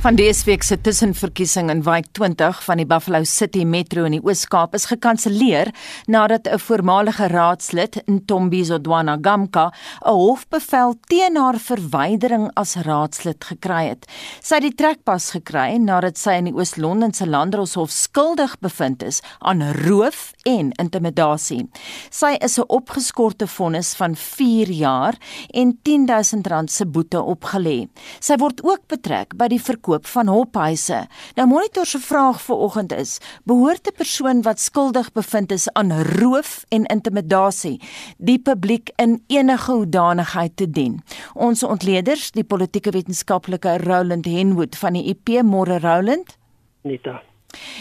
Van week se tussenverkiesing in Wijk 20 van die Buffalo City Metro in die Oos-Kaap is gekanselleer nadat 'n voormalige raadslid, Ntombizo Dwana Gamka, 'n hofbevel teen haar verwydering as raadslid gekry het. Sy het die trekpas gekry nadat sy in die Oos-London se Landdroshof skuldig bevind is aan roof en intimidasie. Sy is 'n opgeskorte vonnis van 4 jaar en R10000 se boete opgelê. Sy word ook betrek by die verkoop verkoop van hophuise. Nou monitor se vraag vir oggend is: behoort 'n persoon wat skuldig bevind is aan roof en intimidasie die publiek in enige hoedanigheid te dien? Ons ontleeders, die politieke wetenskaplike Roland Henwood van die IP Môre Roland. Nita.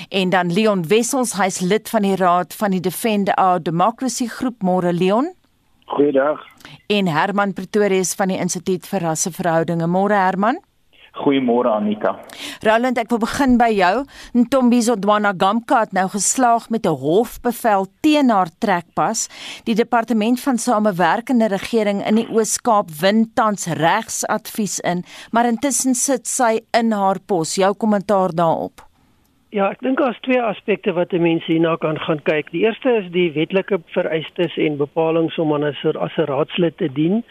En dan Leon Wessels, hy's lid van die raad van die Defend Our Democracy groep Môre Leon. Goeiedag. En Herman Pretorius van die Instituut vir Rasseverhoudinge. Môre Herman. Goeiemôre Anita. Roland, ek wil begin by jou. Ntombizo Dwana Gamka het nou geslaag met 'n hofbevel teen haar trekpas. Die departement van samewerkende regering in die Oos-Kaap win tans regsadvies in, maar intussen sit sy in haar pos. Jou kommentaar daarop. Ja, ek dink daar's twee aspekte wat mense hierna kan gaan kyk. Die eerste is die wetlike vereistes en bepalinge om aan 'n as 'n raadslid te dien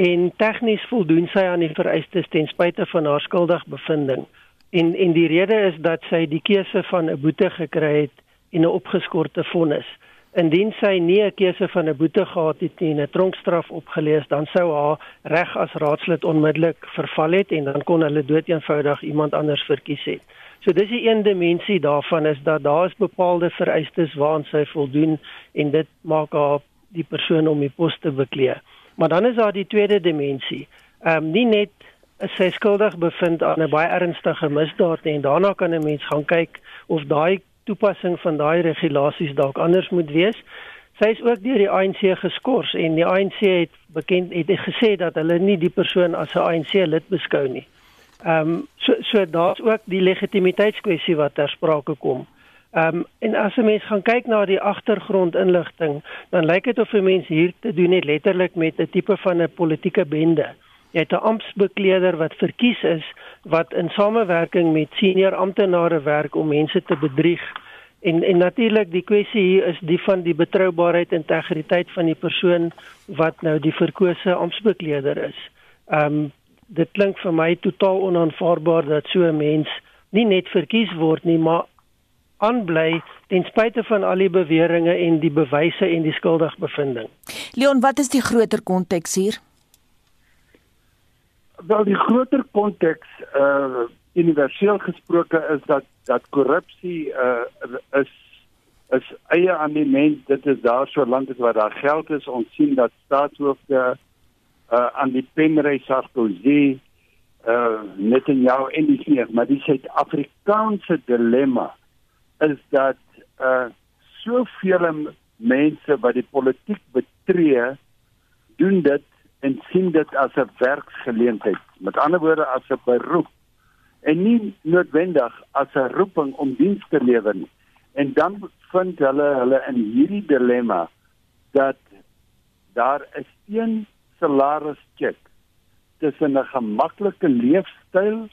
en tegnies voldoen sy aan die vereistes ten spyte van haar skuldig bevinding. En en die rede is dat sy die keuse van 'n boete gekry het en 'n opgeskorte vonnis. Indien sy nie 'n keuse van 'n boete gehad het en 'n tronkstraf opgelees, dan sou haar reg as raadslid onmiddellik verval het en dan kon hulle doeteenvoudig iemand anders verkies het. So dis die een dimensie daarvan is dat daar is bepaalde vereistes waaraan sy voldoen en dit maak haar die persoon om die pos te beklee. Maar dan is daar die tweede dimensie. Ehm um, nie net is sy skuldig bevind aan 'n baie ernstige misdaad nie en daarna kan 'n mens gaan kyk of daai toepassing van daai regulasies dalk anders moet wees. Sy is ook deur die ANC geskort en die ANC het bekend het gesê dat hulle nie die persoon as 'n ANC lid beskou nie. Ehm um, so so daar's ook die legitimiteitskwessie wat ter sprake kom. Ehm um, en as 'n mens gaan kyk na die agtergrondinligting, dan lyk dit of 'n mens hier te doen het letterlik met 'n tipe van 'n politieke bende. Jy het 'n amptbekleder wat verkies is wat in samewerking met senior amptenare werk om mense te bedrieg. En en natuurlik die kwessie hier is die van die betroubaarheid en integriteit van die persoon wat nou die verkose amptbekleder is. Ehm um, dit klink vir my totaal onaanvaarbaar dat so 'n mens nie net verkies word nie, maar aanbly ten spyte van al die beweringe en die bewyse en die skuldigbevinding. Leon, wat is die groter konteks hier? Wel die groter konteks uh universeel gesproke is dat dat korrupsie uh is is eie aan die mens dit is daar solank as wat daar geld is ons sien dat staatshoofde uh aan die penry Sarkozy uh net in jou en die hier maar die Suid-Afrikaanse dilemma is dat uh soveel mense wat die politiek betree doen dit en sien dit as 'n werksgeleentheid. Met ander woorde as 'n beroep en nie noodwendig as 'n roeping om diens te lewer nie. En dan vind hulle hulle in hierdie dilemma dat daar 'n een salaris check tussen 'n gemaklike leefstyl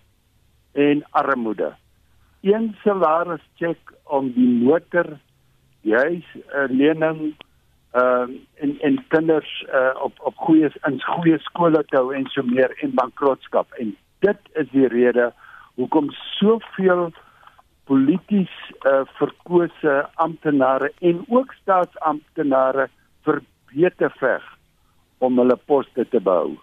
en armoede een salaris check om die motor, die huis uh, lening ehm uh, en en kinders uh, op op goeie in goeie skole te hou en so meer en bankrotskap en dit is die rede hoekom soveel polities uh, verkose amptenare en ook staatsamptenare verbeter veg om hulle poste te behou.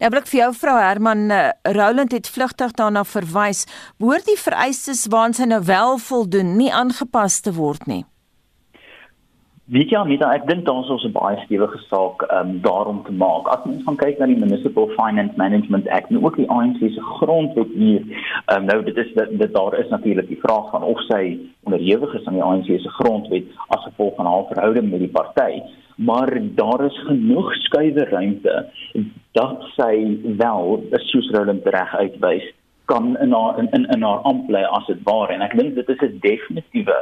Nou wil ek vir jou vrou Herman uh, Roland het vlugtig daarna verwys, behoort die vereistes waaraan sy nou wel voldoen nie aangepas te word nie. Weet jy dat ek dink daar is ons 'n baie stewige saak um, daarom te maak. As mens gaan kyk na die Municipal Finance Management Act en ook die ANC se grondwet hier, um, nou dit is dat, dat daar is natuurlik die vraag van of sy onderhewig is aan die ANC se grondwet as gevolg van haar verhouding met die party maar daar is genoeg skuwe ruimte dat sy wel soos Roland reg uitwys kan in haar in in, in haar ampt bly as dit waar en ek dink dit is 'n definitiewe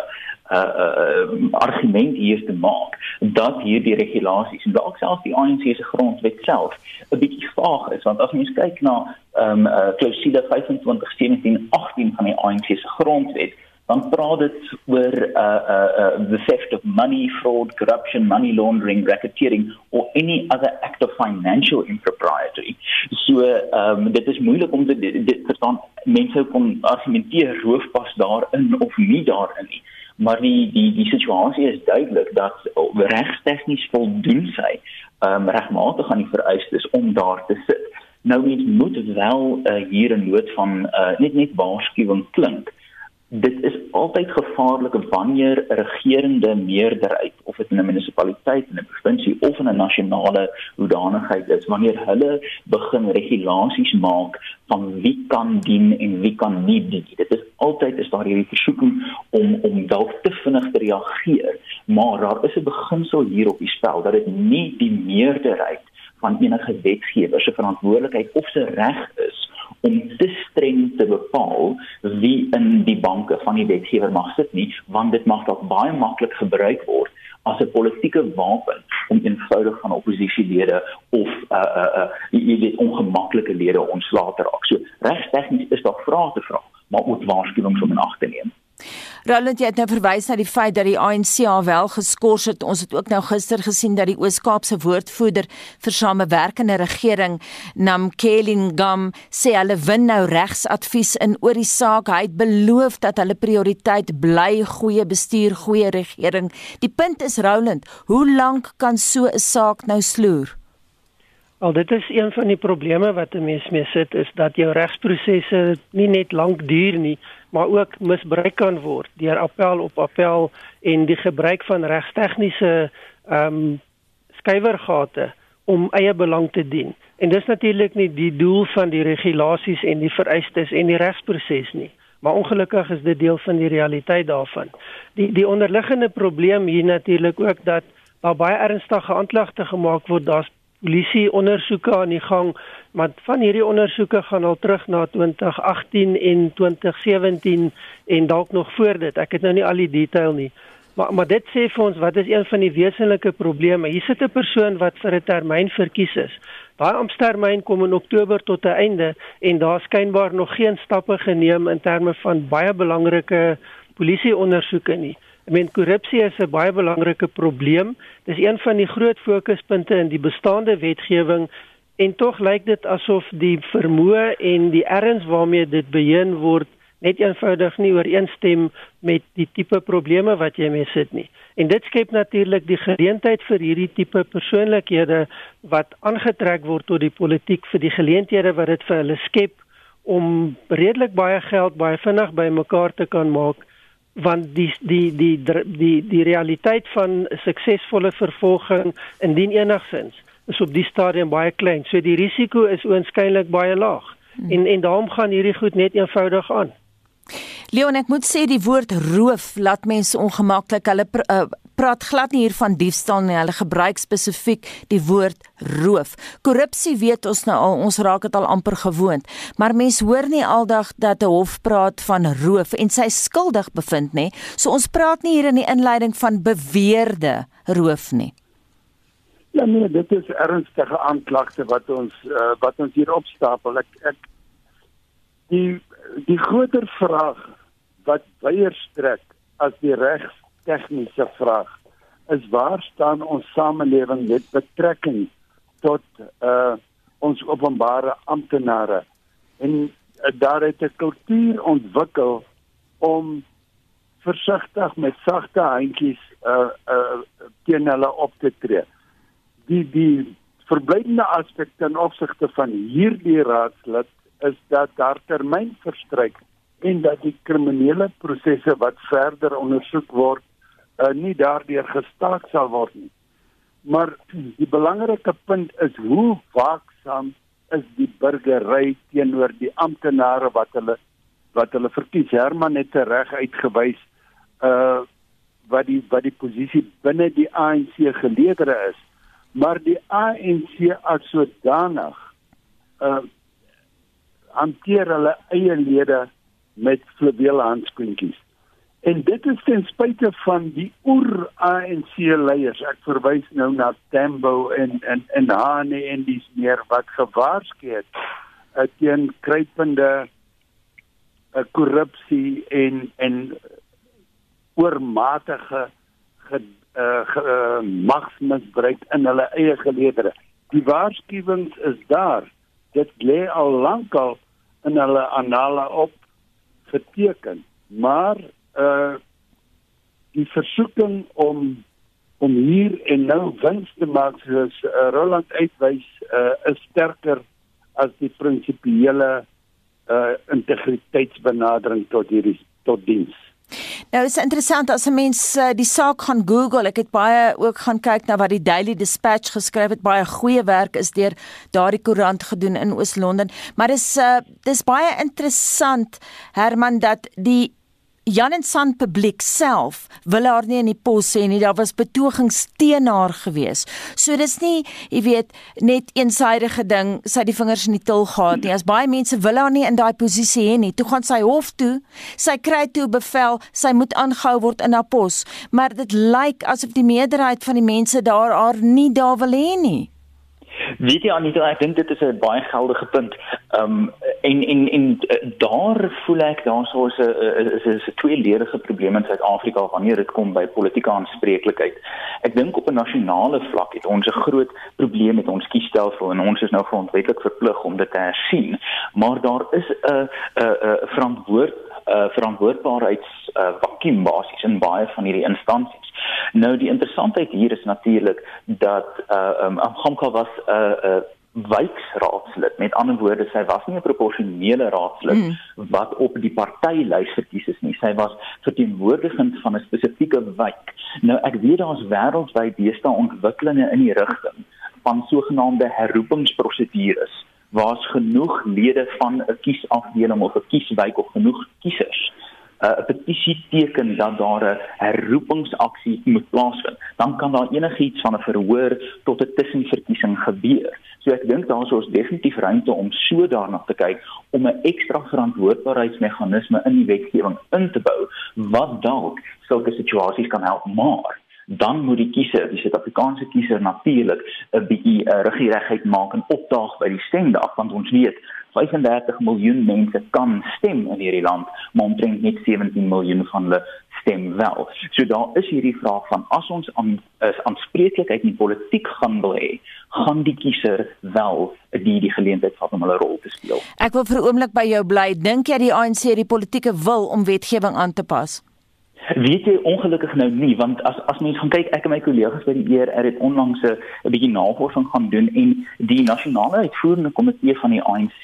uh, uh argument hier te maak dat hierdie regulasies en dalk selfs die ANC se grondwet self 'n bietjie vaag is. Want as mens kyk na ehm um, uh, klousule 25 17 18 van die ANC se grondwet dan praat dit oor uh uh uh the theft of money fraud corruption money laundering racketeering or any other act of financial impropriety. So um dit is moeilik om dit dit verstaan mense kon argumenteer roof pas daarin of nie daarin nie. Maar die die die situasie is duidelik dat regstegnies voldoen sy um regmatig aan die vereistes om daar te sit. Nou mens moet wel uh, hier 'n noot van uh, net net waarskuwing klink dit is altyd gevaarlik wanneer 'n regerende meerderheid of dit 'n munisipaliteit in 'n provinsie of in 'n nasionale hoedanigheid is wanneer hulle begin regulasies maak van wie kan dien en wie kan nie dien. Dit is altyd is daar hierdie versoeking om om dalk te vinnig te reageer maar daar is 'n beginsel hier op die spel dat dit nie die meerderheid van enige wetgewer se verantwoordelikheid of se reg is om te streng te bepaal wie in die banke van die wetgewer mag sit nie want dit mag dalk baie maklik gebruik word as 'n politieke wapen om eenvoudig van oppositielede of uh uh uh jy weet ongemaklike lede ontslae te raak. So regstegnies is daar vrae te vra, maar ook waarskuwings om in ag te neem. Roland jy het nou verwys na die feit dat die ANC al wel geskort het. Ons het ook nou gister gesien dat die Oos-Kaapse woordvoerder vir samewerkende regering Namkelingam sê hulle win nou regsadvies in oor die saak. Hy het beloof dat hulle prioriteit bly goeie bestuur, goeie regering. Die punt is Roland, hoe lank kan so 'n saak nou sloer? Al dit is een van die probleme wat 'n mens mee sit is dat jou regsprosesse nie net lank duur nie, maar ook misbruik kan word deur appel op appel en die gebruik van regstegniese ehm um, skuiwergate om eie belang te dien. En dis natuurlik nie die doel van die regulasies en die vereistes en die regsproses nie. Maar ongelukkig is dit deel van die realiteit daarvan. Die die onderliggende probleem hier natuurlik ook dat daar baie ernstige aanklagte gemaak word. Daar's polisie ondersoeke aan die gang, maar van hierdie ondersoeke gaan al terug na 2018 en 2017 en dalk nog voor dit. Ek het nou nie al die detail nie. Maar maar dit sê vir ons wat is een van die wesenlike probleme. Hier sit 'n persoon wat vir 'n termyn verkies is. Daai amptetermyn kom in Oktober tot 'n einde en daar skynbaar nog geen stappe geneem in terme van baie belangrike polisie ondersoeke nie. Ek meen korrupsie is 'n baie belangrike probleem. Dis een van die groot fokuspunte in die bestaande wetgewing en tog lyk dit asof die vermoë en die erns waarmee dit beheen word net eenvoudig nie ooreenstem met die tipe probleme wat jy mee sit nie. En dit skep natuurlik die geleentheid vir hierdie tipe persoonlikhede wat aangetrek word tot die politiek vir die geleenthede wat dit vir hulle skep om redelik baie geld baie vinnig bymekaar te kan maak want die die die die die, realiteit van suksesvolle vervolging indien enigsins is op die stadium baie klein. So die risiko is oënskynlik baie laag. Hmm. En en daarom gaan hierdie goed net eenvoudig aan. Leon, ek moet sê die woord roof laat mense ongemaklik. Hulle pr uh, praat glad nie hier van diefstal nie. Hulle gebruik spesifiek die woord roof. Korrupsie weet ons nou al, ons raak dit al amper gewoond. Maar mense hoor nie aldag dat 'n hof praat van roof en sy skuldig bevind nê. So ons praat nie hier in die inleiding van beweerde roof nie. Ja nee, dit is ernstige aanklagte wat ons uh, wat ons hier opstapel. Ek ek die die groter vraag wat weier strek as die regs tegniese vraag is waar staan ons samelewing met betrekking tot uh ons openbare amptenare en uh, daar het 'n kultuur ontwikkel om versigtig met sagte handjies uh uh teen hulle op te tree. Die die verblydende aspek ten opsigte van hierdie raadslid is dat daar termyn verstryk en dat die kriminele prosesse wat verder ondersoek word uh, nie daardeur gestaak sal word nie. Maar die belangrike punt is hoe waaksaam is die burgery teenoor die amptenare wat hulle wat hulle verkies. Herman het reg uitgewys uh wat die wat die posisie binne die ANC geleedere is. Maar die ANC as sodanig uh hanteer hulle eie lede met fluwele handskoentjies En dit is ten spyte van die oer ANC leiers. Ek verwys nou na Tambo en en en Hane en dis meer wat gewaarsku het uh, teen kruipende uh, korrupsie en en oormatige ge, uh, ge, uh, magsmisbruik in hulle eie geleedere. Die waarskuwings is daar. Dit lê al lankal in hulle anale op geteken. Maar uh die versoeking om om hier en nou wins te maak soos uh, Roland uitwys uh is sterker as die prinsipiële uh integriteitsbenadering tot hierdie tot diens. Nou is interessant as 'n mens uh, die saak gaan Google. Ek het baie ook gaan kyk na wat die Daily Dispatch geskryf het. Baie goeie werk is deur daardie koerant gedoen in Oos-London. Maar dis uh, dis baie interessant Herman dat die Jan en San publiek self wil haar nie in die pos hê nie. Daar was betogings teen haar gewees. So dis nie, jy weet, net eensidedige ding, sy die vingers in die til gehad nie. As baie mense wil haar nie in daai posisie hê nie. Toe gaan sy hof toe. Sy kry toe bevel sy moet aangehou word in haar pos. Maar dit lyk asof die meerderheid van die mense daar haar nie daar wil hê nie. Weet jy Anita, ek dink dit is 'n baie geldige punt. Ehm um, en en en uh, daar voel ek daar sou is 'n is 'n tweeledige probleem in Suid-Afrika wanneer dit kom by politieke aanspreeklikheid. Ek dink op 'n nasionale vlak het ons 'n groot probleem met ons kiesstelsel en ons is nou grondwetlik verplig om dit te hersien. Maar daar is 'n 'n 'n verantwoord uh, verantwoordbaarheids uh, vakuum basies in baie van hierdie instansies. Nou die interessantheid hier is natuurlik dat uh um Hamka was 'n uh, uh, wijkraadslid. Met ander woorde, sy was nie 'n proporsionele raadslid mm. wat op die partylys verkies is nie. Sy was verteenwoordigend van 'n spesifieke wijk. Nou ek weet daar's wêreldwyd deesdae ontwikkelinge in die rigting van sogenaamde herroepingsprosedures waar's genoeg lede van 'n kiesafdeling of 'n kieswijk of genoeg kiesers 'n petisie teken dat daar 'n herroepingsaksie moet plaasvind, dan kan daar enigiets van 'n verhoor tot 'n tussenverkiesing gebeur. So ek dink daar is ons definitief ruimte om so daarna te kyk om 'n ekstra verantwoordbaarheidsmeganisme in die wetgewing in te bou wat dalk sulke situasies kan help maar dan moet die kiezer, die Suid-Afrikaanse kiezer natuurlik 'n bietjie uh, regieregheid maak en opdaag by die stemdag want ons weet 35 miljoen mense kan stem in hierdie land, maar omtrent net 17 miljoen van hulle stem wel. So daar is hierdie vraag van as ons aan is aanspreeklikheid in politiek gaan wil hê, gaan die kiezer wel die die geleentheid vat om hulle rol te speel. Ek wil vir 'n oomblik by jou bly. Dink jy die ANC het die politieke wil om wetgewing aan te pas? Weet jy ongelukkig nou nie want as as mens gaan kyk ek en my kollegas by die ER het onlangs 'n bietjie navorsing gaan doen en die nasionale uitvoerende komitee van die ANC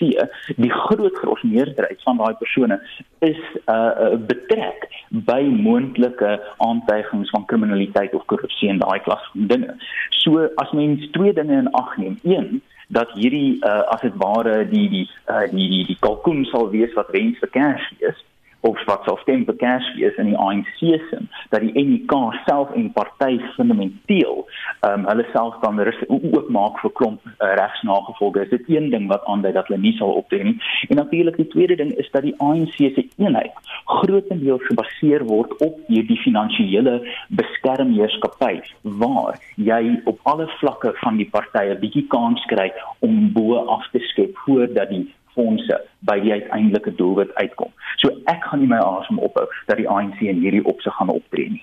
die groot gros meerderheid van daai persone is uh betrek by moontlike aantuigings van kriminaliteit of korrupsie en daai klas van dinge. So as mens twee dinge in ag neem, een dat hierdie uh as dit ware die die uh die die, die kalkoen sal wees wat wens vir Kersfees of wat sou stem vir Kersfees in die ANC se dat die NK self en party fundamenteel ehm um, hulle self dan ook maak vir klomp uh, regsnagevolge. Is dit een ding wat aandui dat hulle nie sal optree nie. En natuurlik die tweede ding is dat die ANC se eenheid grootendeels gebaseer word op hierdie finansiële beskermheerskappy waar jy op alle vlakke van die partye bietjie kans kry om bo af te skep voordat die fondse by die uiteindelike doelwit uitkom. So ek gaan nie my asem ophou dat die ANC in hierdie opsig gaan optree nie.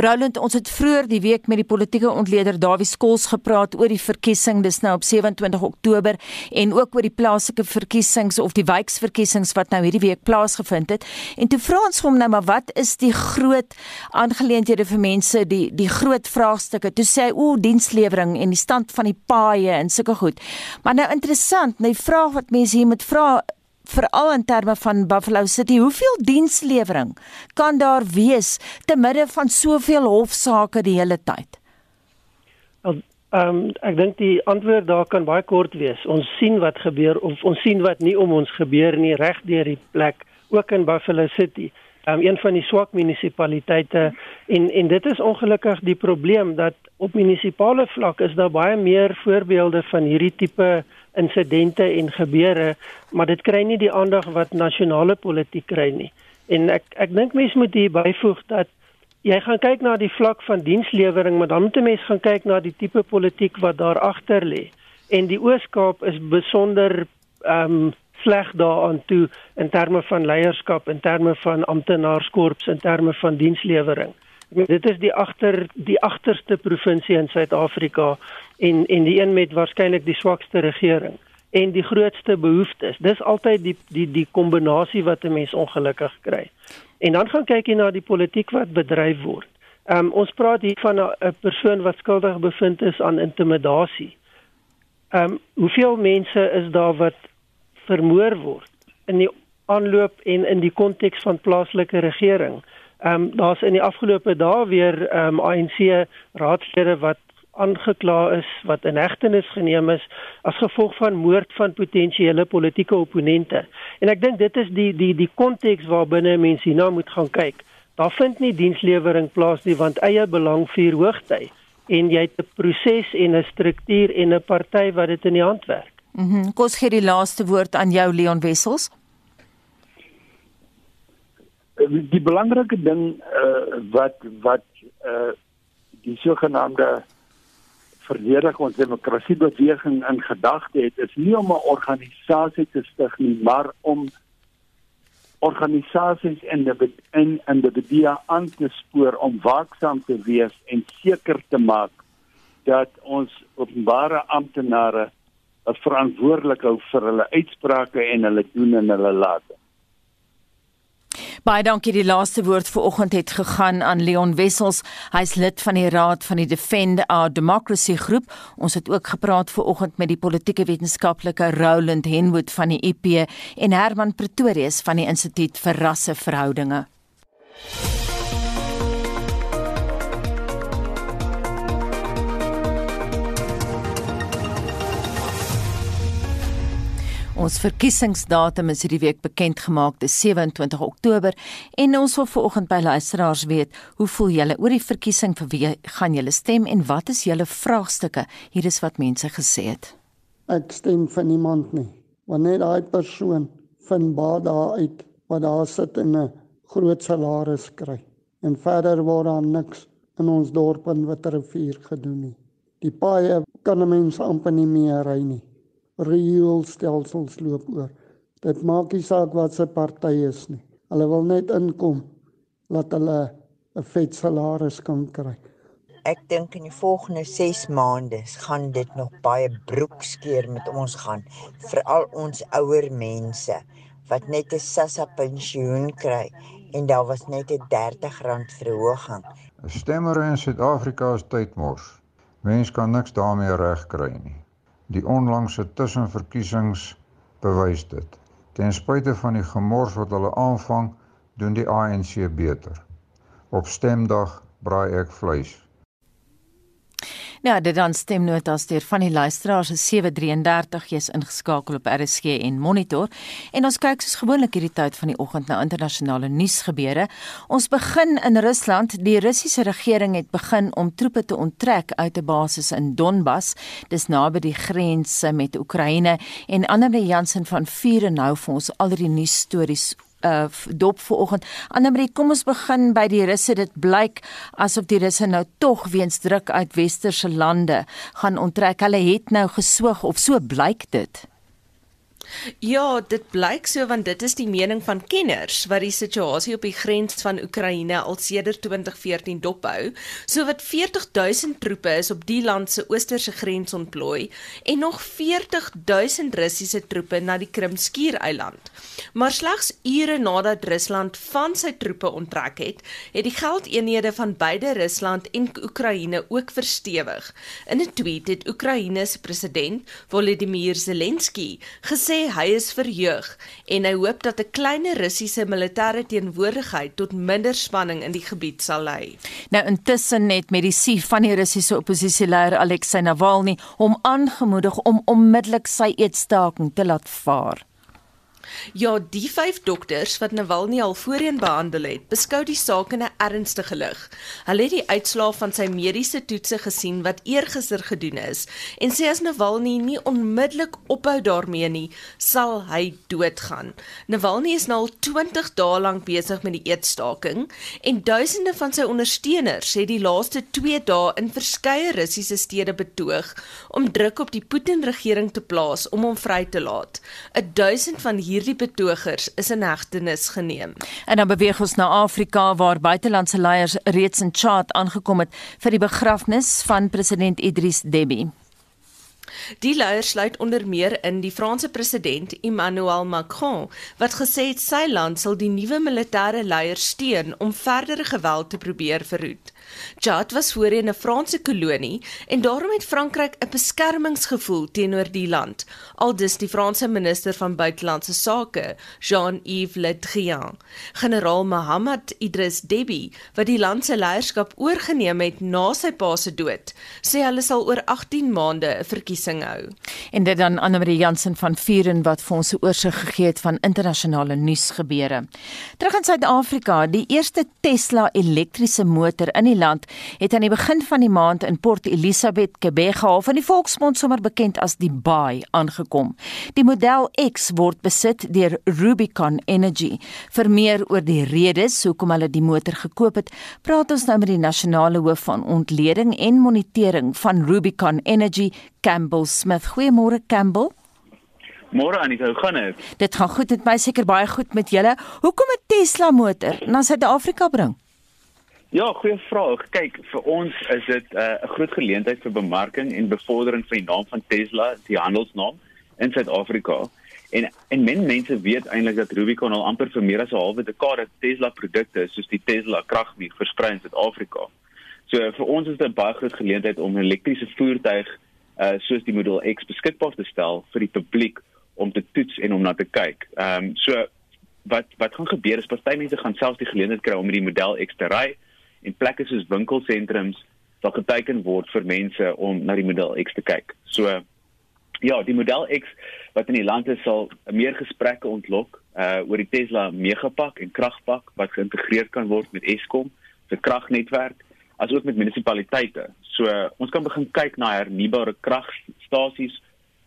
Roland, ons het vroeër die week met die politieke ontleder Dawie Skols gepraat oor die verkiesing dis nou op 27 Oktober en ook oor die plaaslike verkiesings of die wijksverkiesings wat nou hierdie week plaasgevind het. En toe vra ons hom nou maar wat is die groot aangeleenthede vir mense, die die groot vraagstukke. Toe sê hy o, dienslewering en die stand van die paaie en sulke goed. Maar nou interessant, my vraag wat mense hier moet vra veral in terme van Buffalo City, hoeveel dienslewering kan daar wees te midde van soveel hofsaake die hele tyd? Ehm um, ek dink die antwoord daar kan baie kort wees. Ons sien wat gebeur of ons sien wat nie om ons gebeur nie reg deur die plek, ook in Buffalo City. Um, een van die swak munisipaliteite en en dit is ongelukkig die probleem dat op munisipale vlak is daar baie meer voorbeelde van hierdie tipe insidente en gebeure, maar dit kry nie die aandag wat nasionale politiek kry nie. En ek ek dink mense moet hier byvoeg dat jy gaan kyk na die vlak van dienslewering, maar dan moet 'n mens gaan kyk na die tipe politiek wat daar agter lê. En die Oos-Kaap is besonder ehm um, sleg daaraan toe in terme van leierskap, in terme van amptenaarskorps, in terme van dienslewering. Ek meen dit is die agter die agterste provinsie in Suid-Afrika en en die een met waarskynlik die swakste regering en die grootste behoeftes. Dis altyd die die die kombinasie wat 'n mens ongelukkig kry. En dan gaan kyk jy na die politiek wat bedryf word. Ehm um, ons praat hier van 'n persoon wat skuldig bevind is aan intimidasie. Ehm um, hoeveel mense is daar wat vermoor word in die aanloop en in die konteks van plaaslike regering? Ehm um, daar's in die afgelope dae weer ehm um, ANC raadslede wat aangekla is wat in hegtenis geneem is as gevolg van moord van potensiële politieke opponente. En ek dink dit is die die die konteks waarbinne mense hierna moet gaan kyk. Daar vind nie dienslewering plaas nie want eie belang vier hoogty en jy het 'n proses en 'n struktuur en 'n party wat dit in die hand werk. Mhm. Mm Kos gee die laaste woord aan jou Leon Wessels. Die belangrike ding uh, wat wat uh, die sogenaamde verdedig ons demokrasiebeweging in gedagte het is nie om 'n organisasie te stig nie maar om organisasies en in in die dia aan te spoor om waaksaam te wees en seker te maak dat ons openbare amptenare verantwoordelik hou vir hulle uitsprake en hulle doen en hulle late. Baie dankie. Die laaste woord vir oggend het gegaan aan Leon Wessels. Hy's lid van die Raad van die Defend Our Democracy groep. Ons het ook gepraat ver oggend met die politieke wetenskaplike Roland Henwood van die IP en Herman Pretorius van die Instituut vir Rasseverhoudinge. Ons verkiesingsdatum is hierdie week bekend gemaak, dis 27 Oktober en ons wil vanoggend by luisteraars weet, hoe voel julle oor die verkiesing vir wie gaan julle stem en wat is julle vraagstukke? Hier is wat mense gesê het. Ek stem vir niemand nie. Wanneer daai persoon van baie daar uit wat daar sit in 'n groot salaris kry en verder word daar niks in ons dorp en Witrifuur gedoen nie. Die paaie kan mense amper nie meer ry nie rioolstelsels loop oor. Dit maak nie saak wat se party is nie. Hulle wil net inkom laat hulle 'n vet salaris kan kry. Ek dink in die volgende 6 maande gaan dit nog baie broekskeer met ons gaan, veral ons ouer mense wat net 'n sassa pensioen kry en daar was net 'n R30 verhoging. 'n Stemmer in Suid-Afrika is tydmors. Mense kan niks daarmee regkry nie. Die onlangse tussenverkiesings bewys dit. Ten spyte van die gemors wat hulle aanvang, doen die ANC beter. Op stemdag braai ek vleis. Ja, dit dan stemnotas deur van die luisteraars se 733 jy's ingeskakel op RSG en Monitor en ons kyk soos gewoonlik hierdie tyd van die oggend na internasionale nuusgebeure. Ons begin in Rusland. Die Russiese regering het begin om troepe te onttrek uit 'n basis in Donbas. Dis naby die grense met Oekraïne en Annelie Jansen van Vuren nou vir ons al die nuusstories uh dop vanoggend. Annemarie, kom ons begin by die Russe. Dit blyk asof die Russe nou tog weens druk uit westerse lande gaan onttrek. Hulle het nou geswoeg of so blyk dit. Ja, dit blyk so want dit is die mening van kenners wat die situasie op die grens van Oekraïne al sedert 2014 dophou. So wat 40000 troepe is op die land se oosterse grens ontplooi en nog 40000 Russiese troepe na die Krimskiereiland. Maar slegs ure nadat Rusland van sy troepe onttrek het, het die geldeenhede van beide Rusland en Oekraïne ook verstewig. In 'n tweet het Oekraïne se president Volodymyr Zelensky gesê hy is verheug en hy hoop dat 'n kleiner Russiese militêre teenwoordigheid tot minder spanning in die gebied sal lei. Nou intussen die sief van die Russiese oppositieleier Alexei Navalny hom aangemoedig om onmiddellik sy eetstaking te laat vaar. Ja, die vyf dokters wat Navalny al voorheen behandel het, beskou die saak in 'n ernstige lig. Hulle het die uitslae van sy mediese toetse gesien wat eergister gedoen is en sê as Navalny nie onmiddellik ophou daarmee nie, sal hy doodgaan. Navalny is nou al 20 dae lank besig met die eetstaking en duisende van sy ondersteuners het die laaste 2 dae in verskeie Russiese stede betoog om druk op die Putin-regering te plaas om hom vry te laat. 'n Duisend van hierdie betogers is in hegtenis geneem. En dan beweeg ons na Afrika waar buitelandse leiers reeds in Tchad aangekom het vir die begrafnis van president Idris Deby. Die leiers sluit onder meer in die Franse president Emmanuel Macron wat gesê het sy land sal die nuwe militêre leiers steun om verdere geweld te probeer verhoed. Chad was voorheen 'n Franse kolonie en daarom het Frankryk 'n beskermingsgevoel teenoor die land, aldus die Franse minister van buitelandse sake, Jean-Yves Le Drian. Generaal Mohammed Idriss Deby, wat die land se leierskap oorgeneem het na sy pa se dood, sê hulle sal oor 18 maande 'n verkiesing hou. En dit dan Anne-Marie Jansen van Vuren wat vir ons 'n oorsig gegee het van internasionale nuusgebeure. Terug in Suid-Afrika, die eerste Tesla elektriese motor in die land het aan die begin van die maand in Port Elizabeth, Kebega, van die volksmond sommer bekend as die Baai aangekom. Die model X word besit deur Rubicon Energy. Vir meer oor die redes hoekom hulle die motor gekoop het, praat ons nou met die nasionale hoof van ontleding en monitering van Rubicon Energy, Campbell Smith. Goeiemôre Campbell. Môre Anita, hoe gaan dit? Dit gaan goed, dit my seker baie goed met julle. Hoekom 'n Tesla motor na Suid-Afrika bring? Ja, goeie vraag. Kyk, vir ons is dit uh, 'n uh, groot geleentheid vir bemarking en bevordering van die naam van Tesla, die handelsnaam in Suid-Afrika. En en men mense weet eintlik dat Rubicon al amper vir meer as 'n halwe dekade Tesla produkte soos die Tesla kragwieg versprei in Suid-Afrika. So vir ons is dit 'n baie groot geleentheid om 'n elektriese voertuig uh soos die Model X beskikbaar te stel vir die publiek om te toets en om na te kyk. Ehm um, so wat wat gaan gebeur is party mense gaan selfs die geleentheid kry om met die Model X te ry en plekke soos winkelsentrums sal geteken word vir mense om na die model X te kyk. So ja, die model X wat in die land is sal meer gesprekke ontlok uh oor die Tesla Megapak en kragpak wat geïntegreer kan word met Eskom se kragnetwerk asook met munisipaliteite. So uh, ons kan begin kyk na hernubare kragstasies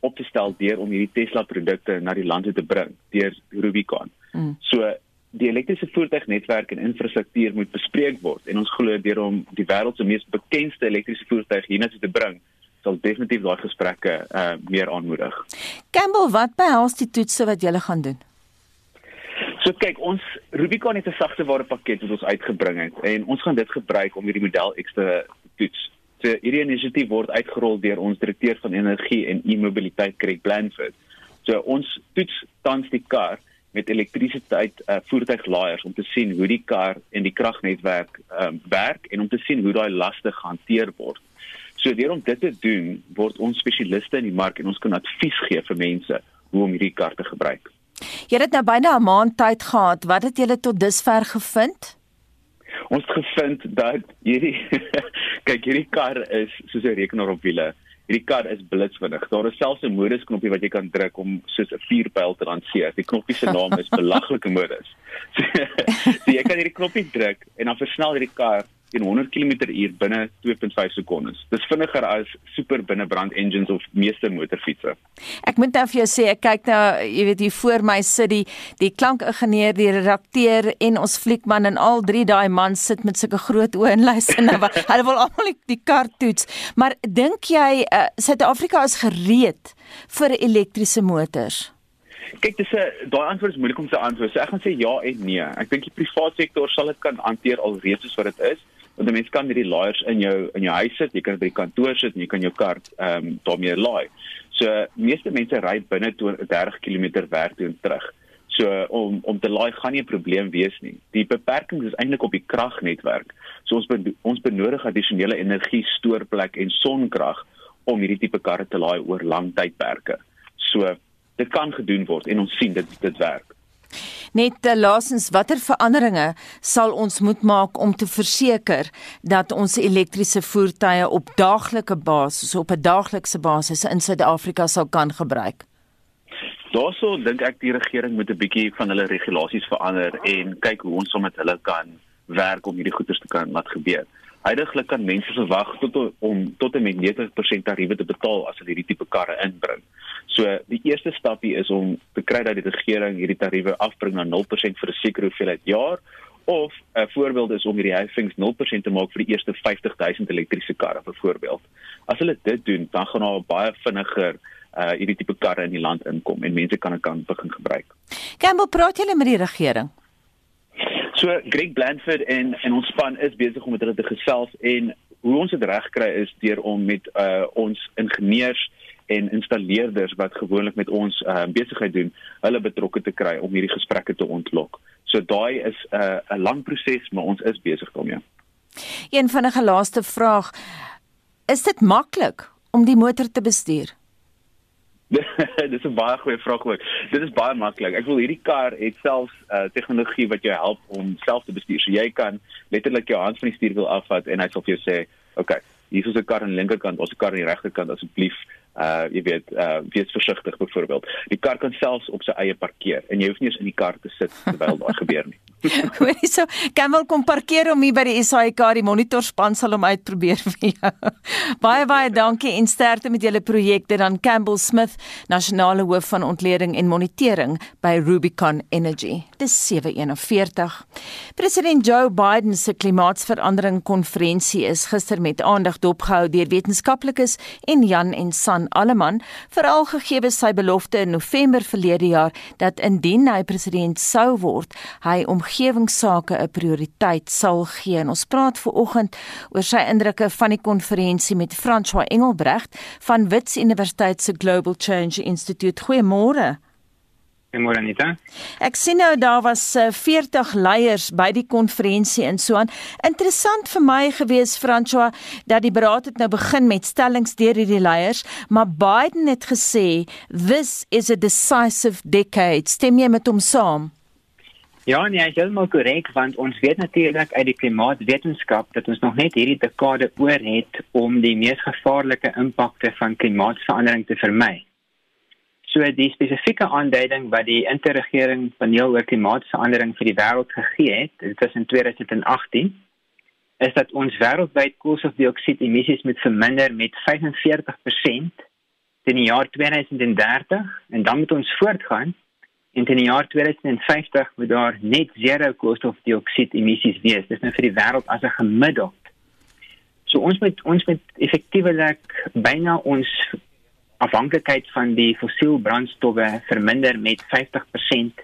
op te stel deur om hierdie Tesla produkte na die land te bring deur Rubicon. Mm. So die elektriese voertuignetwerk en infrastruktuur moet bespreek word en ons glo deur om die wêreld se mees bekende elektriese voertuig hiernatoe te bring sal definitief daai gesprekke uh meer aanmoedig. Campbell, wat behels die toetse wat julle gaan doen? So kyk, ons Rubicon het 'n sagte ware pakket wat ons uitgebring het en ons gaan dit gebruik om hierdie model ekstra toets. So hierdie inisiatief word uitgerol deur ons direkteur van energie en e-mobiliteit Craig Blanford. So ons toets tans die kar met elektrisiteit uh, voertuiglaaiers om te sien hoe die kar en die kragnetwerk um, werk en om te sien hoe daai laste gehanteer word. So deur om dit te doen, word ons spesialiste in die mark en ons kan advies gee vir mense hoe om hierdie kar te gebruik. Jy het nou byna 'n maand tyd gehad. Wat het julle tot dusver gevind? Ons het gevind dat hierdie kyk hierdie kar is soos 'n rekenaar op wiele hierdie kar is blitsvinnig. Daar is selfs 'n modusknopie wat jy kan druk om soos 'n vuurpyl te lanseer. Die knoppie se naam is belaglike modus. So, so jy kan hierdie knoppie druk en dan versnel hierdie kar teen 100 km/h binne 2.5 sekondes. Dis vinniger as super binnebrand engines of meeste motorfietsse. Ek moet nou vir jou sê ek kyk nou, jy weet hier voor my sit die die klankingenieur, die redakteur en ons fliekman en al drie daai mans sit met sulke groot oë en luister nou. Hulle wil almal die kar toets. Maar dink jy uh, Suid-Afrika is gereed vir elektriese motors? Kyk, dis 'n daai antwoord is moeilik om te antwoord. So ek gaan sê ja en nee. Ek dink die private sektor sal dit kan hanteer alreeds soos wat dit is want 'n mens kan hierdie laaiers in jou in jou huis sit, jy kan dit by die kantoor sit en jy kan jou kar ehm um, daarmee laai. So meeste mense ry binne 30 km werk toe en terug. So om om te laai gaan nie 'n probleem wees nie. Die beperking is eintlik op die kragnetwerk. So ons be, ons benodig addisionele energie stoorplek en sonkrag om hierdie tipe karre te laai oor lang tydperke. So dit kan gedoen word en ons sien dit dit werk. Net uh, laasens watter veranderinge sal ons moet maak om te verseker dat ons elektriese voertuie op daaglike basis op 'n daaglikse basis in Suid-Afrika sal kan gebruik? Daarso dink ek die regering moet 'n bietjie van hulle regulasies verander en kyk hoe ons sommer met hulle kan werk om hierdie goederes te kan laat gebeur. Heidiglik kan mense verwag tot om tot en met 90% tariewe te betaal as hulle hierdie tipe karre inbring. So die eerste stapie is om te kry dat die regering hierdie tariewe afbring na 0% vir 'n sekere hoeveelheid jaar of 'n voorbeeld is om hierdie heffings 0% te maak vir die eerste 50000 elektriese karre byvoorbeeld. As hulle dit doen, dan gaan daar baie vinniger uh hierdie tipe karre in die land inkom en mense kan dit kan begin gebruik. Campbell, praat julle met die regering? So Greg Blandford en en ons span is besig om met hulle te gesels en hoe ons dit regkry is deur om met uh ons ingenieurs en installeerders wat gewoonlik met ons uh besigheid doen, hulle betrokke te kry om hierdie gesprekke te ontlok. So daai is 'n uh, 'n lang proses, maar ons is besig daarmee. Een vinnige laaste vraag. Is dit maklik om die motor te bestuur? Dis 'n baie goeie vraag ook. Dit is baie maklik. Ek wil hierdie kar het selfs uh, tegnologie wat jou help om self te bestuur. So jy kan letterlik jou hand van die stuurwiel afvat en hy sal vir jou sê, "Oké, okay, hier is 'n kar aan die linkerkant, ons kar aan die regterkant, asseblief uh jy weet uh wees versigtig byvoorbeeld. Die kar kan selfs op sy eie parkeer en jy hoef nie eens in die kar te sit terwyl daar gebeur nie. Hoorie so, Kamal kom parkeer om hier by die SAIK die monitorspan sal hom uitprobeer vir jou. baie baie dankie en sterkte met julle projekte dan Campbell Smith, nasionale hoof van ontleding en monitering by Rubicon Energy. Dis 741. President Joe Biden se klimaatsverandering konferensie is gister met aandag dopgehou deur wetenskaplikes en Jan en San Alleman, veral gegee sy belofte in November verlede jaar dat indien hy president sou word, hy om omgewingsake 'n prioriteit sal gee. En ons praat ver oggend oor sy indrukke van die konferensie met François Engelbrecht van Wits Universiteit se Global Change Institute. Goeiemôre. Goeiemôre Anita. Ek sien nou daar was 40 eh, leiers by die konferensie in Suwan. Interessant vir my gewees François dat die beraad het nou begin met stellings deur hierdie leiers, maar Biden het gesê this is a decisive decade. Stem jy met hom saam? Ja, nee, hy is heeltemal korrek want ons weet natuurlik uit die klimaatwetenskap dat ons nog net hierdie dekade oor het om die mees gevaarlike impakte van klimaatsverandering te vermy. So die spesifieke aanduiding wat die interregering paneel oor klimaatsverandering vir die wêreld gegee het, dit was in 2018, is dat ons wêreldwyd koolstofdioksied emissies moet verminder met 45% teen die jaar 2030 en dan moet ons voortgaan en teen die jaar 2050 moet daar net zero koolstofdioksied emissies wees. Dis nou vir die wêreld as 'n gemiddeld. So ons moet ons moet effektiewelik byna ons afhanklikheid van die fossiel brandstowwe verminder met 50%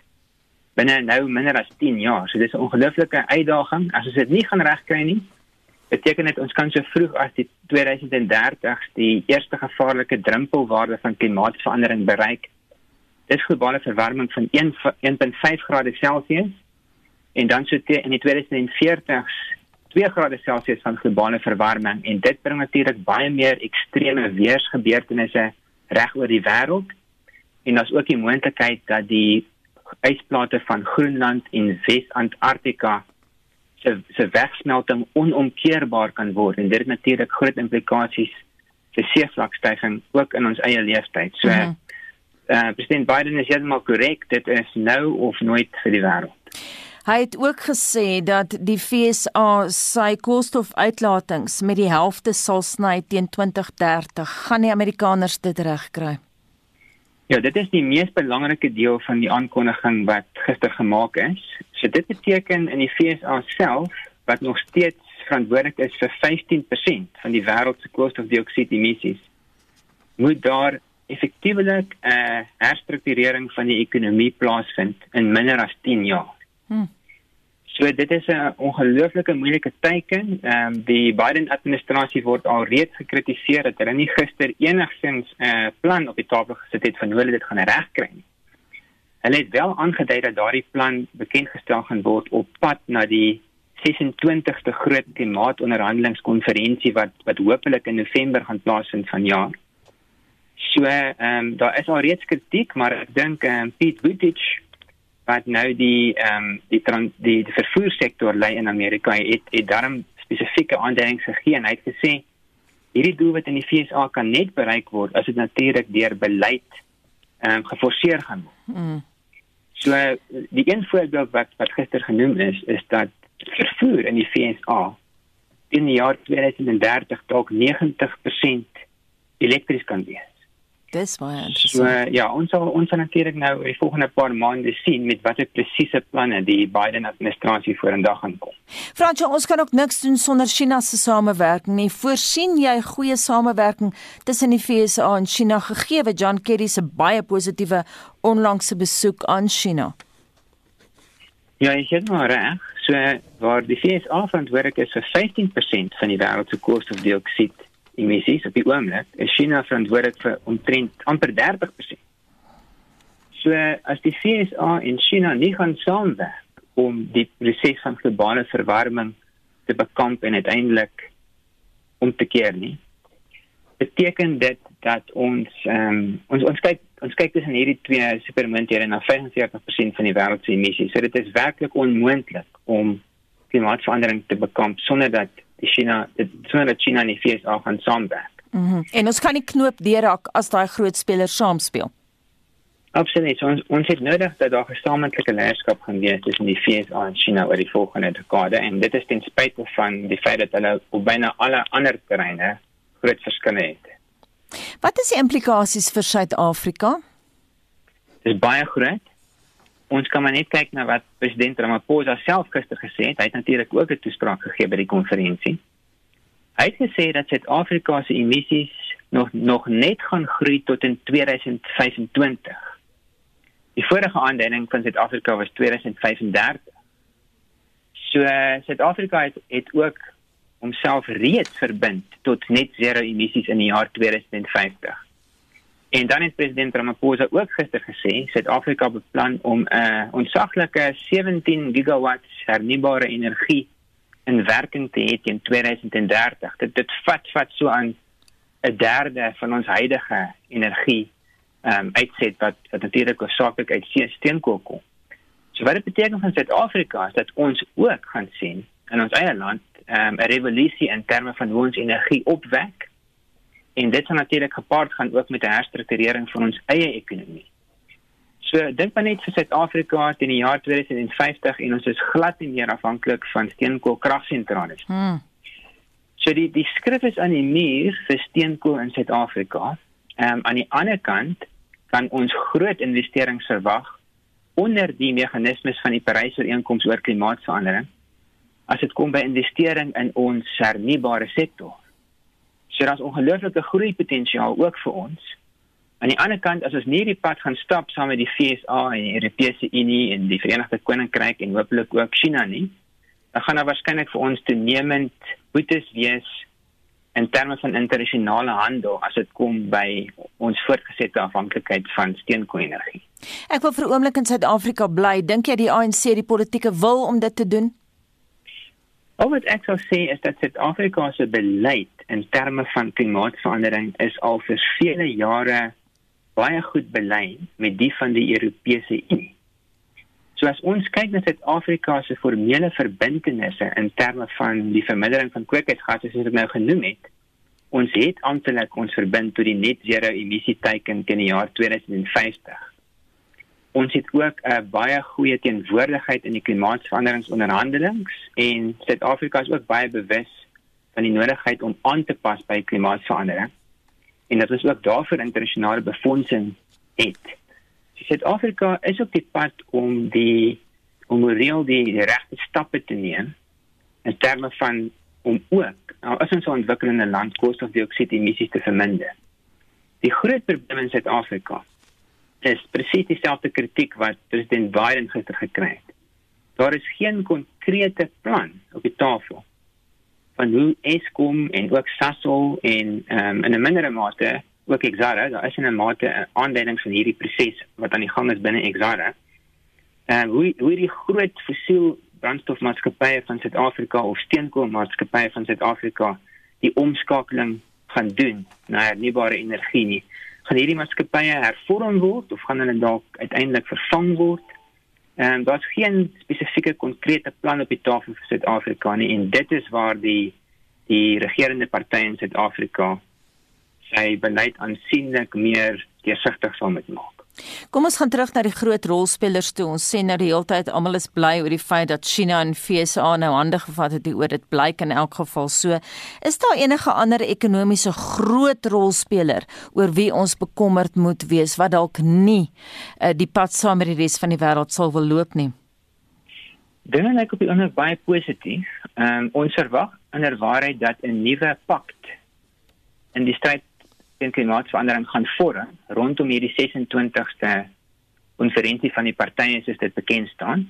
binne nou minder as 10 jaar. So dis 'n ongelooflike uitdaging. As ons dit nie gaan regkry nie, beteken dit ons kan so vroeg as die 2030 die eerste gevaarlike drempelwaarde van klimaatsverandering bereik dis globale verwarming van 1.5 grade Celsius en dan so te, in die 2040s 2 grade Celsius van globale verwarming en dit bring natuurlik baie meer ekstreme weersgebeurtenisse reg oor die wêreld en daar's ook die moontlikheid dat die ysplate van Groenland en Wes-Antarktika se se wegsmelting onomkeerbaar kan word en dit het natuurlik groot implikasies vir seevlakstygings ook in ons eie leeftyd. So mm -hmm uh, president Biden is heeltemal korrek, dit is nou of nooit vir die wêreld. Hy het ook gesê dat die FSA sy koolstofuitlatings met die helfte sal sny teen 2030. Gaan die Amerikaners dit regkry? Ja, dit is die mees belangrike deel van die aankondiging wat gister gemaak is. So dit beteken in die FSA self wat nog steeds verantwoordelik is vir 15% van die wêreld se koolstofdioksied emissies, moet daar effektiewelik 'n uh, herstrukturering van die ekonomie plaasvind in minder as 10 jaar. Hmm. So dit is 'n ongelooflike moeilike teiken. Ehm um, die Biden administrasie word al reeds gekritiseer dat hulle nie gister enigsins 'n uh, plan op die tafel gesit het van hoe hulle dit gaan regkry nie. Hulle het wel aangedui dat daardie plan bekend gestel gaan word op pad na die 26ste groot klimaatonderhandelingskonferensie wat wat hopelik in November gaan plaasvind vanjaar. So ehm um, daar is al reeds kritiek, maar ek dink ehm um, Pete Buttigieg wat nou die ehm um, die, die die vervoersektor lei in Amerika het het daarom spesifieke aanduidings gegee en hy het gesê hierdie doel wat in die FSA kan net bereik word as dit natuurlik deur beleid ehm um, geforseer gaan word. Mm. So die een voorbeeld wat wat gister genoem is is dat vervoer in die FSA in die jaar 2030 dalk 90% elektries kan wees. Dis baie So interessant. ja, ons sal ons sal natuurlik nou in die volgende paar maande sien met watter presiese planne die Biden administrasie vorendag gaan kom. Fransjo, ons kan ook niks doen sonder China se samewerking nie. Voorsien jy goeie samewerking tussen die FSA en China gegee wat John Kerry se baie positiewe onlangse besoek aan China? Ja, jy het maar reg. So waar die FSA verantwoordelik is vir 15% van die wêreld se koolstofdioksied emissies op die oomblik, is China verantwoordelik vir omtrent amper 30%. So as die FSA en China nie gaan saamwerk om die proses van globale verwarming te bekamp en uiteindelik om te keer nie, beteken dit dat ons ehm ons ons kyk ons kyk tussen hierdie twee supermunthede na 45% van die wêreld se emissies. So dit is werklik onmoontlik om klimaatsverandering te bekamp sonder dat die China dit sonder dat China en die VS gaan saamwerk. Mhm. Mm en ons kan nie knoop deurhak as daai groot spelers saamspeel. Absoluut. So, ons ons het nodig dat daar gesamentlike leierskap gaan wees tussen die VS en China oor die volgende dekade en dit is ten spyte van die feit dat hulle op byna alle ander terreine groot verskille het. Wat is die implikasies vir Suid-Afrika? Dit is baie groot. Ons kan maar net kyk na wat president Ramaphosa self gister gesê het. Hy het natuurlik ook 'n toespraak gegee by die konferensie. Hy het gesê dat Suid-Afrika se emissies nog nog net gaan groei tot in 2025. Die vorige aanduiding van Suid-Afrika was 2035. So Suid-Afrika het, het ook homself reeds verbind tot net zero emissies in die jaar 2050. En dan het president Ramaphosa ook gister gesê Suid-Afrika beplan om 'n uh, onsaglike 17 gigawatts hernubare energie in werking te hê teen 2030. Dit dit vat vat so aan 'n derde van ons huidige energie ehm um, uitset wat wat natuurlik hoofsaaklik uit steenkool kom. So wat dit beteken vir Suid-Afrika is dat ons ook gaan sien in ons eie land um, 'n revolusie in terme van hoe ons energie opwek en dit sal natuurlik gepaard gaan ook met 'n herstrukturering van ons eie ekonomie. So dink maar net vir Suid-Afrika teen die jaar 2050 en ons is glad nie meer afhanklik van steenkoolkragsentrale. Hmm. So die die skrif is aan die muur vir steenkool in Suid-Afrika. Ehm um, aan die ander kant kan ons groot investerings verwag onder die meganismes van die Parys-ooreenkoms oor klimaatsverandering as dit kom by investering in ons hernubare sektor. So daar's ongelooflike groeipotensiaal ook vir ons. Aan die ander kant as ons nie die pad gaan stap saam met die FSA en die Europese Unie en die Verenigde Koninkryk en hopelik ook China nie, dan gaan daar waarskynlik vir ons toenemend boetes wees in terme van internasionale handel as dit kom by ons voortgesette afhanklikheid van steenkool-energie. Ek wil vir 'n oomblik in Suid-Afrika bly. Dink jy die ANC die politieke wil om dit te doen? Al wat ek sou sê is dat Suid-Afrika se beleid in terme van klimaatsverandering is al vir vele jare baie goed belyn met die van die Europese Unie. So as ons kyk na Suid-Afrika se formele verbintenisse in terme van die vermindering van kweekhuisgasse soos ek nou genoem het, ons het amptelik ons verbind tot die net zero emissie teiken teen die jaar 2050 ons het ook 'n uh, baie goeie teenwoordigheid in die klimaatsveranderingsonderhandelinge en Suid-Afrika is ook baie bewus van die nodigheid om aan te pas by klimaatsverandering en dat ons ook daarvoor internasionale befondsing het. So Suid-Afrika is op die pad om die om moreel die, die regte stappe te neem in terme van om ook nou, as ons ontwikkelende land koolstofdioksied emissies te verminder. Die groot probleem in Suid-Afrika is presies dieselfde kritiek wat president Biden gister gekry het. Daar is geen konkrete plan op die tafel van hoe Eskom en ook Sasol en um, in 'n mindere mate ook Exxaro, daar is in 'n mate 'n aanduiding van hierdie proses wat aan die gang is binne Exxaro. En uh, hoe hoe die groot fossiel brandstofmaatskappye van Suid-Afrika of steenkoolmaatskappye van Suid-Afrika die omskakeling gaan doen na hernubare energie nie gaan hierdie maatskappye hervorm word of gaan hulle dalk uiteindelik vervang word? En um, daar's geen spesifieke konkrete plan op die tafel vir Suid-Afrika nie en dit is waar die die regerende partye in Suid-Afrika sy beleid aansienlik meer deursigtig sal moet maak. Kom ons gaan terug na die groot rolspelers toe. Ons sê nou die hele tyd almal is bly oor die feit dat China en FSA nou hande gevat het oor dit blyk in elk geval so. Is daar enige ander ekonomiese groot rolspeler oor wie ons bekommerd moet wees wat dalk nie uh, die pad saam met die res van die wêreld sal wil loop nie? Dinge lyk op die ander baie positief. Ehm um, ons verwag inderwaarheid dat 'n nuwe pakt in die stryd teen klimaatsverandering gaan vorm rondom hierdie 26ste konferensie van die partye soos dit bekend staan.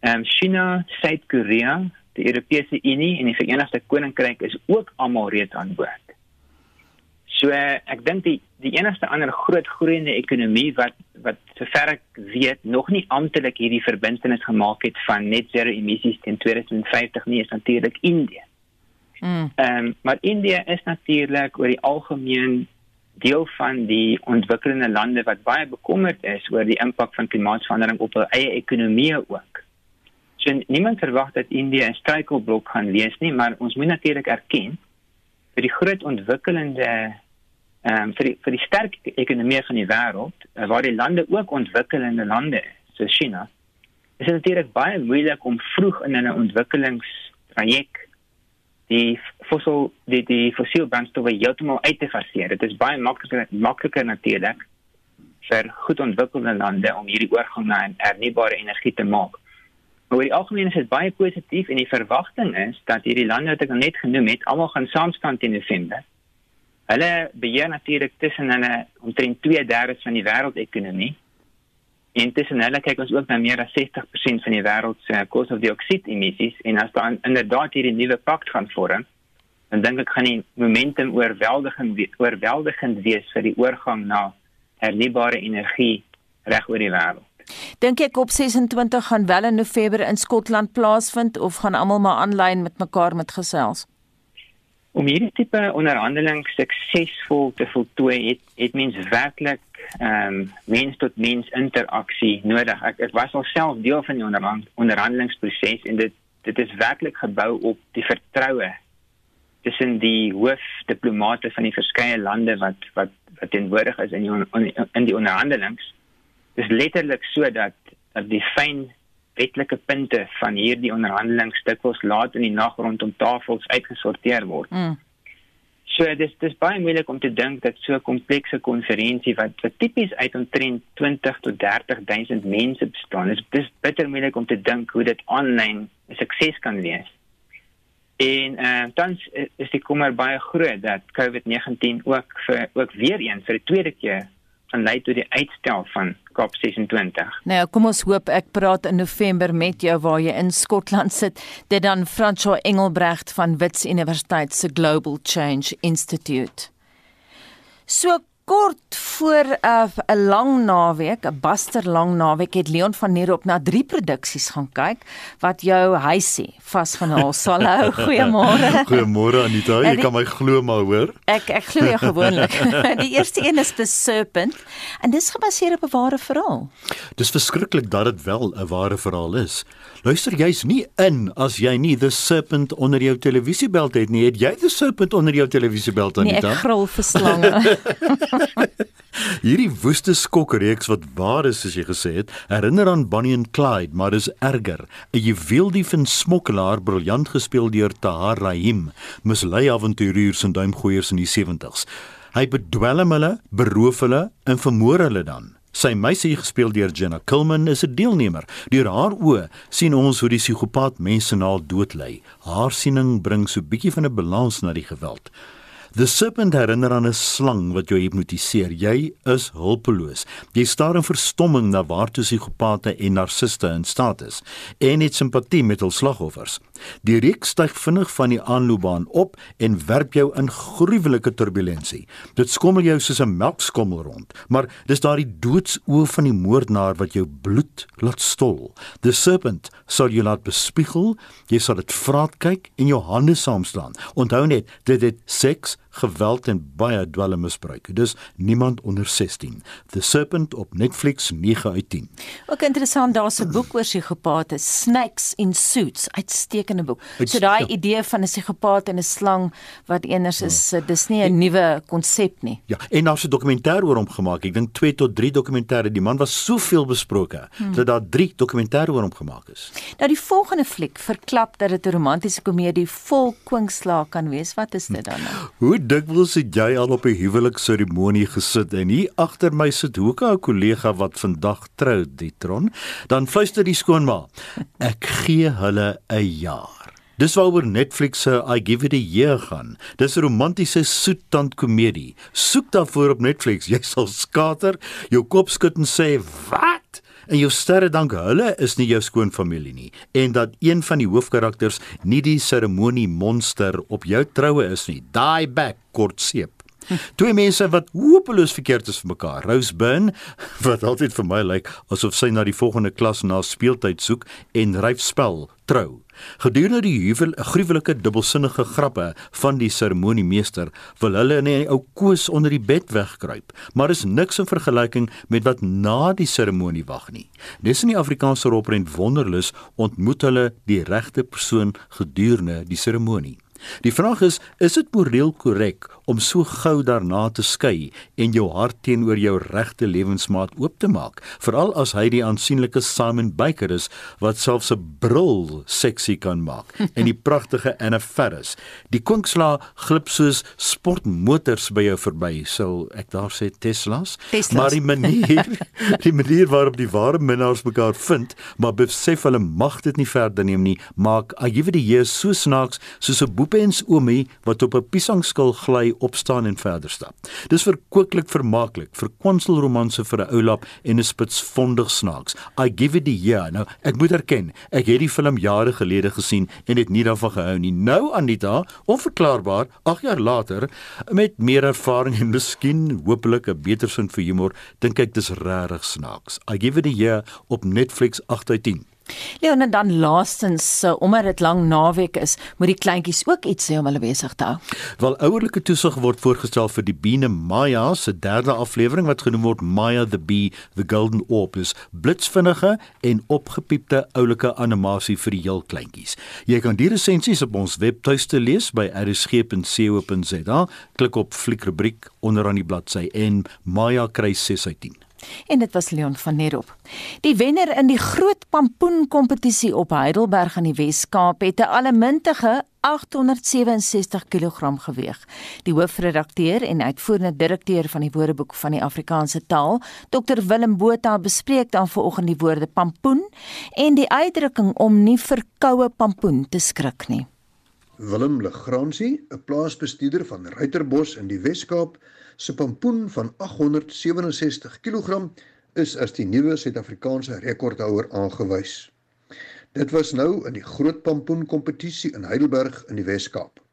Ehm um, China, Suid-Korea, die Europese Unie en die Verenigde Koninkryk is ook almal reeds aan boord. So ek dink die die enigste ander groot groeiende ekonomie wat wat sover ek weet nog nie amptelik hierdie verbintenis gemaak het van net zero emissies teen 2050 nie is natuurlik Indië. Mm. Ehm um, maar Indië is natuurlik oor die algemeen deel van die ontwikkelende lande wat baie bekommerd is oor die impak van klimaatsverandering op hul eie ekonomie ook. So niemand verwag dat Indië 'n struikelblok gaan wees nie, maar ons moet natuurlik erken vir die groot ontwikkelende ehm um, vir die vir die sterk ekonomie van die wêreld uh, waar die lande ook ontwikkelende lande soos China is dit natuurlik baie moeilik om vroeg in 'n ontwikkelingstraject die fossiel die die fossiel brandstowwe heeltemal uit te faseer. Dit is baie makliker makliker natuurlik vir goed ontwikkelde lande om hierdie oorgang na hernubare energie te maak. Maar oor die algemeen is dit baie positief en die verwagting is dat hierdie lande wat ek net genoem het, almal gaan saamstaan teen November. Hulle beheer natuurlik tussen hulle omtrent 2/3 van die wêreldekonomie Intussen hulle kyk ons ook na meer as 60% van die wêreld se koolstofdioksied emissies en as daar inderdaad hierdie nuwe pakt gaan vorm, dan dink ek gaan die momentum oorweldigend oorweldigend wees vir die oorgang na hernubare energie reg oor die wêreld. Dink ek op 26 gaan wel in November in Skotland plaasvind of gaan almal maar aanlyn met mekaar met gesels? Om hierdie tipe onderhandeling suksesvol te voltooi, het het mens werklik ehm um, mens tot mens interaksie nodig. Ek ek was alself deel van die onderhand, onderhandelingsproses en dit dit is werklik gebou op die vertroue tussen die hoofdiplomate van die verskeie lande wat wat wat teenwoordig is in die in die onderhandelings. Dit is letterlik so dat die fyn wetlike punte van hierdie onderhandelings dikwels laat in die nag rondom tafels uitgesorteer word. Mm. So dis dis baie moeilik om te dink dat so 'n komplekse konferensie wat wat tipies uit omtrent 20 tot 30 000 mense bestaan, is dis bitter moeilik om te dink hoe dit aanlyn 'n sukses kan wees. En uh, dan is die kommer baie groot dat COVID-19 ook vir ook weer eens vir die tweede keer gaan lei tot die uitstel van COP26. Nou, kom ons hoop ek praat in November met jou waar jy in Skotland sit. Dit dan François Engelbrecht van Wits Universiteit se Global Change Institute. So kort voor 'n uh, lang naweek, 'n baster lang naweek het Leon van Nierop na drie produksies gaan kyk wat jou huisie vasgenaal sal hou. Goeiemôre. Goeiemôre Anita, jy kan my glo maar hoor. Ek ek glo jou gewoonlik. die eerste een is The Serpent en dis gebaseer op 'n ware verhaal. Dis verskriklik dat dit wel 'n ware verhaal is. Luister jy's nie in as jy nie The Serpent onder jou televisiebeld het nie. Het jy The Serpent onder jou televisiebeld Anita? Nee, ek grol vir slange. Hierdie woeste skokreeks wat waar is soos jy gesê het, herinner aan Bonnie and Clyde, maar dis erger. 'n Juweeldief en smokkelaar, briljant gespeel deur Tahar Rahim, mislei avonturiers en duimgooiers in die 70's. Hy bedwelm hulle, beroof hulle en vermoor hulle dan. Sy meisie gespeel deur Jenna Kulman is 'n deelnemer. Deur haar oë sien ons hoe die psigopaat mense na dood lei. Haar siening bring so 'n bietjie van 'n balans na die geweld. The serpent herinner aan 'n slang wat jou hipnotiseer. Jy is hulpeloos. Jy staar in verstomming na waartoe psigopate en narciste in staat is en het simpatie met hul slagoffers. Die reeks styg vinnig van die aanloopbaan op en werp jou in gruwelike turbulentie. Dit skommel jou soos 'n melkskommel rond, maar dis daardie doodsoë van die moordenaar wat jou bloed laat stol. The serpent sal jou laat bespiegel, jy sal dit vraat kyk en jou hande saamslaan. Onthou net, dit het seks geweld en baie dwelmmisbruik. Dus niemand onder 16. The Serpent op Netflix 9 uit 10. Ook interessant, daar's 'n boek oor psigopate, Snakes in Suits, uitstekende boek. So daai ja. idee van 'n psigopaat en 'n slang wat eners is, ja. dis nie 'n nuwe konsep nie. Ja, en daar's 'n dokumentêr oor hom gemaak. Ek dink 2 tot 3 dokumentêre. Die man was soveel besproke hmm. dat daar 3 dokumentêre oor hom gemaak is. Nou die volgende fliek verklap dat dit 'n romantiese komedie vol kwinkslaa kan wees. Wat is dit dan nou? Hoe dikwels het jy al op 'n huwelikseremonie gesit en hier agter my sit hoe 'n kollega wat vandag trou, Ditron, dan fluister die skoonma, ek gee hulle 'n jaar. Dis waaroor Netflix se I Give It a Year gaan. Dis 'n romantiese soettand komedie. Soek daarvoor op Netflix. Jy sal skater, jou kop skud en sê, "Wat?" En jou sterre dank hulle is nie jou skoonfamilie nie en dat een van die hoofkarakters nie die seremonie monster op jou troue is nie. Die back kort seep. Twee mense wat hopeloos verkeerd is vir mekaar. Rose Byrne wat altyd vir my lyk asof sy na die volgende klas na speeltyd soek en Ryf Spel trou. Gedurende die huwel, gruwelike dubbelsinnige grappe van die seremoniemeester, wil hulle in 'n ou koos onder die bed wegkruip, maar is niks in vergelyking met wat na die seremonie wag nie. Dis in die Afrikaanse rolprent Wonderlus ontmoet hulle die regte persoon gedurende die seremonie. Die vraag is, is dit moreel korrek om so gou daarna te skei en jou hart teenoor jou regte lewensmaat oop te maak, veral as hy die aansienlike Simon Baker is wat selfs 'n bril seksie kan maak en die pragtige Anna Faris. Die kwinksla glip soos sportmotors by jou verby, sou ek daar sê Teslas, Teslas. maar die manier die manier waarop die ware minnaars mekaar vind, maar besef hulle mag dit nie verder neem nie, maak I give it a year so snaaks soos 'n boepens oomie wat op 'n piesangskil gly opstaan en verder stap. Dis verkooklik vermaaklik, vir kwanselromanse vir 'n oulap en 'n spitsvondig snaaks. I give it the year. Nou, ek moet erken, ek het die film jare gelede gesien en het nie daarvan gehou nie. Nou Anita, onverklaarbaar, 8 jaar later, met meer ervaring en miskien hopelik 'n beter sin vir humor, dink ek dis regtig snaaks. I give it a year op Netflix 8 uit 10. Leon en dan laastens uh, omdat dit lang naweek is, moet die kleintjies ook iets sê om hulle besig te hou. Wel ouerlike toesig word voorgestel vir die Biene Maya se derde aflewering wat genoem word Maya the Bee the Golden Orb is blitsvinnige en opgepiepte oulike animasie vir die heel kleintjies. Jy kan die resensies op ons webtuiste lees by rsg.co.za. Klik op fliekrubriek onderaan die bladsy en Maya kry 6 uit 10 en dit was Leon van Nerop. Die wenner in die groot pampoen kompetisie op Heidelberg in die Wes-Kaap het 'n allemintige 867 kg geweeg. Die hoofredakteur en uitvoerende direkteur van die Woordeboek van die Afrikaanse taal, Dr Willem Botha, bespreek dan vanoggend die woorde pampoen en die uitdrukking om nie vir koue pampoen te skrik nie. Willem Legrandsie, 'n plaasbestuurder van Ruiterbos in die Wes-Kaap, se pampoen van 867 kg is as die nuwe Suid-Afrikaanse rekordhouer aangewys. Dit was nou in die Groot Pampoen kompetisie in Heidelberg in die Wes-Kaap.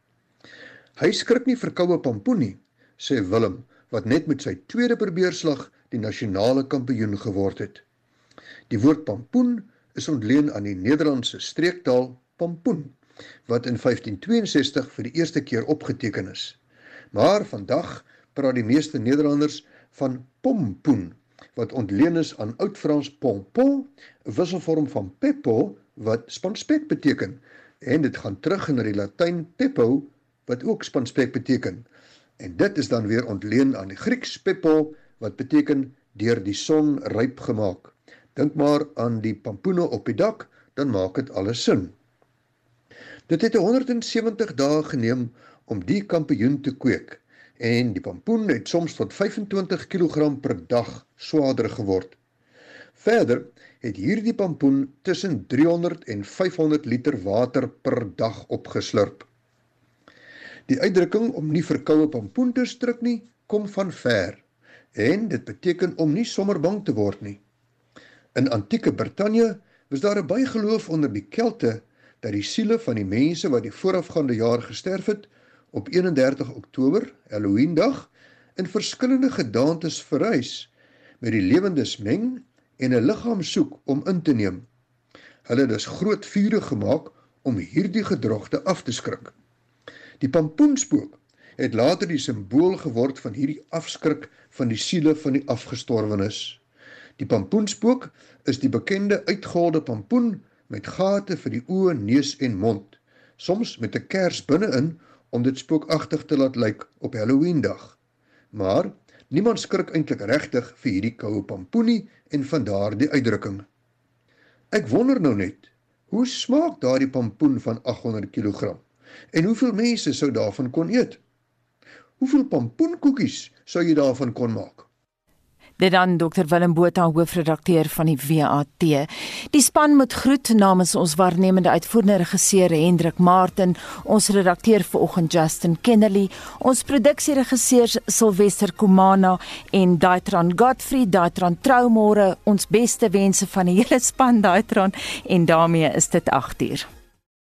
Hy skrik nie vir koue pampoen nie, sê Willem, wat net met sy tweede probeerslag die nasionale kampioen geword het. Die woord pampoen is ontleen aan die Nederlandse streektaal pampoen wat in 1562 vir die eerste keer opgeteken is. Maar vandag praat die meeste Nederlanders van pompoen wat ontleen is aan Oud-Frans pompon, 'n wisselvorm van peppo wat spanspek beteken en dit gaan terug na die Latyn peppo wat ook spanspek beteken. En dit is dan weer ontleen aan die Grieks peppo wat beteken deur die son ryp gemaak. Dink maar aan die pampoene op die dak, dan maak dit alles sin. Dit het 170 dae geneem om die kampioen te kweek en die pampoen het soms tot 25 kg per dag swaarder geword. Verder het hierdie pampoen tussen 300 en 500 liter water per dag opgeslurp. Die uitdrukking om nie verkoue pampoen te stryk nie, kom van ver en dit beteken om nie sommer bang te word nie. In antieke Brittanje was daar 'n bygeloof onder die Kelte dat die siele van die mense wat die voorafgaande jaar gesterf het, op 31 Oktober, Halloween dag, in verskillende gedaantes verhuis met die lewendes meng en 'n liggaam soek om in te neem. Hulle het dus groot vure gemaak om hierdie gedrogte af te skrik. Die pampoenspook het later die simbool geword van hierdie afskrik van die siele van die afgestorwenes. Die pampoenspook is die bekende uitgeholde pampoen met gate vir die oë, neus en mond, soms met 'n kers binne-in om dit spookagtig te laat lyk op Halloweendag. Maar niemand skrik eintlik regtig vir hierdie koue pampoenie en van daardie uitdrukking. Ek wonder nou net, hoe smaak daardie pampoen van 800 kg? En hoeveel mense sou daarvan kon eet? Hoeveel pampoenkoekies sou jy daarvan kon maak? Dit dan Dr Willem Botha hoofredakteur van die WAT. Die span moet groet namens ons waarnemende uitvoerende regisseur Hendrik Martin, ons redakteur vanoggend Justin Kennerly, ons produksieregisseurs Silwester Komana en Daitran Godfrey, Daitran Troumore, ons beste wense van die hele span Daitran en daarmee is dit 8uur.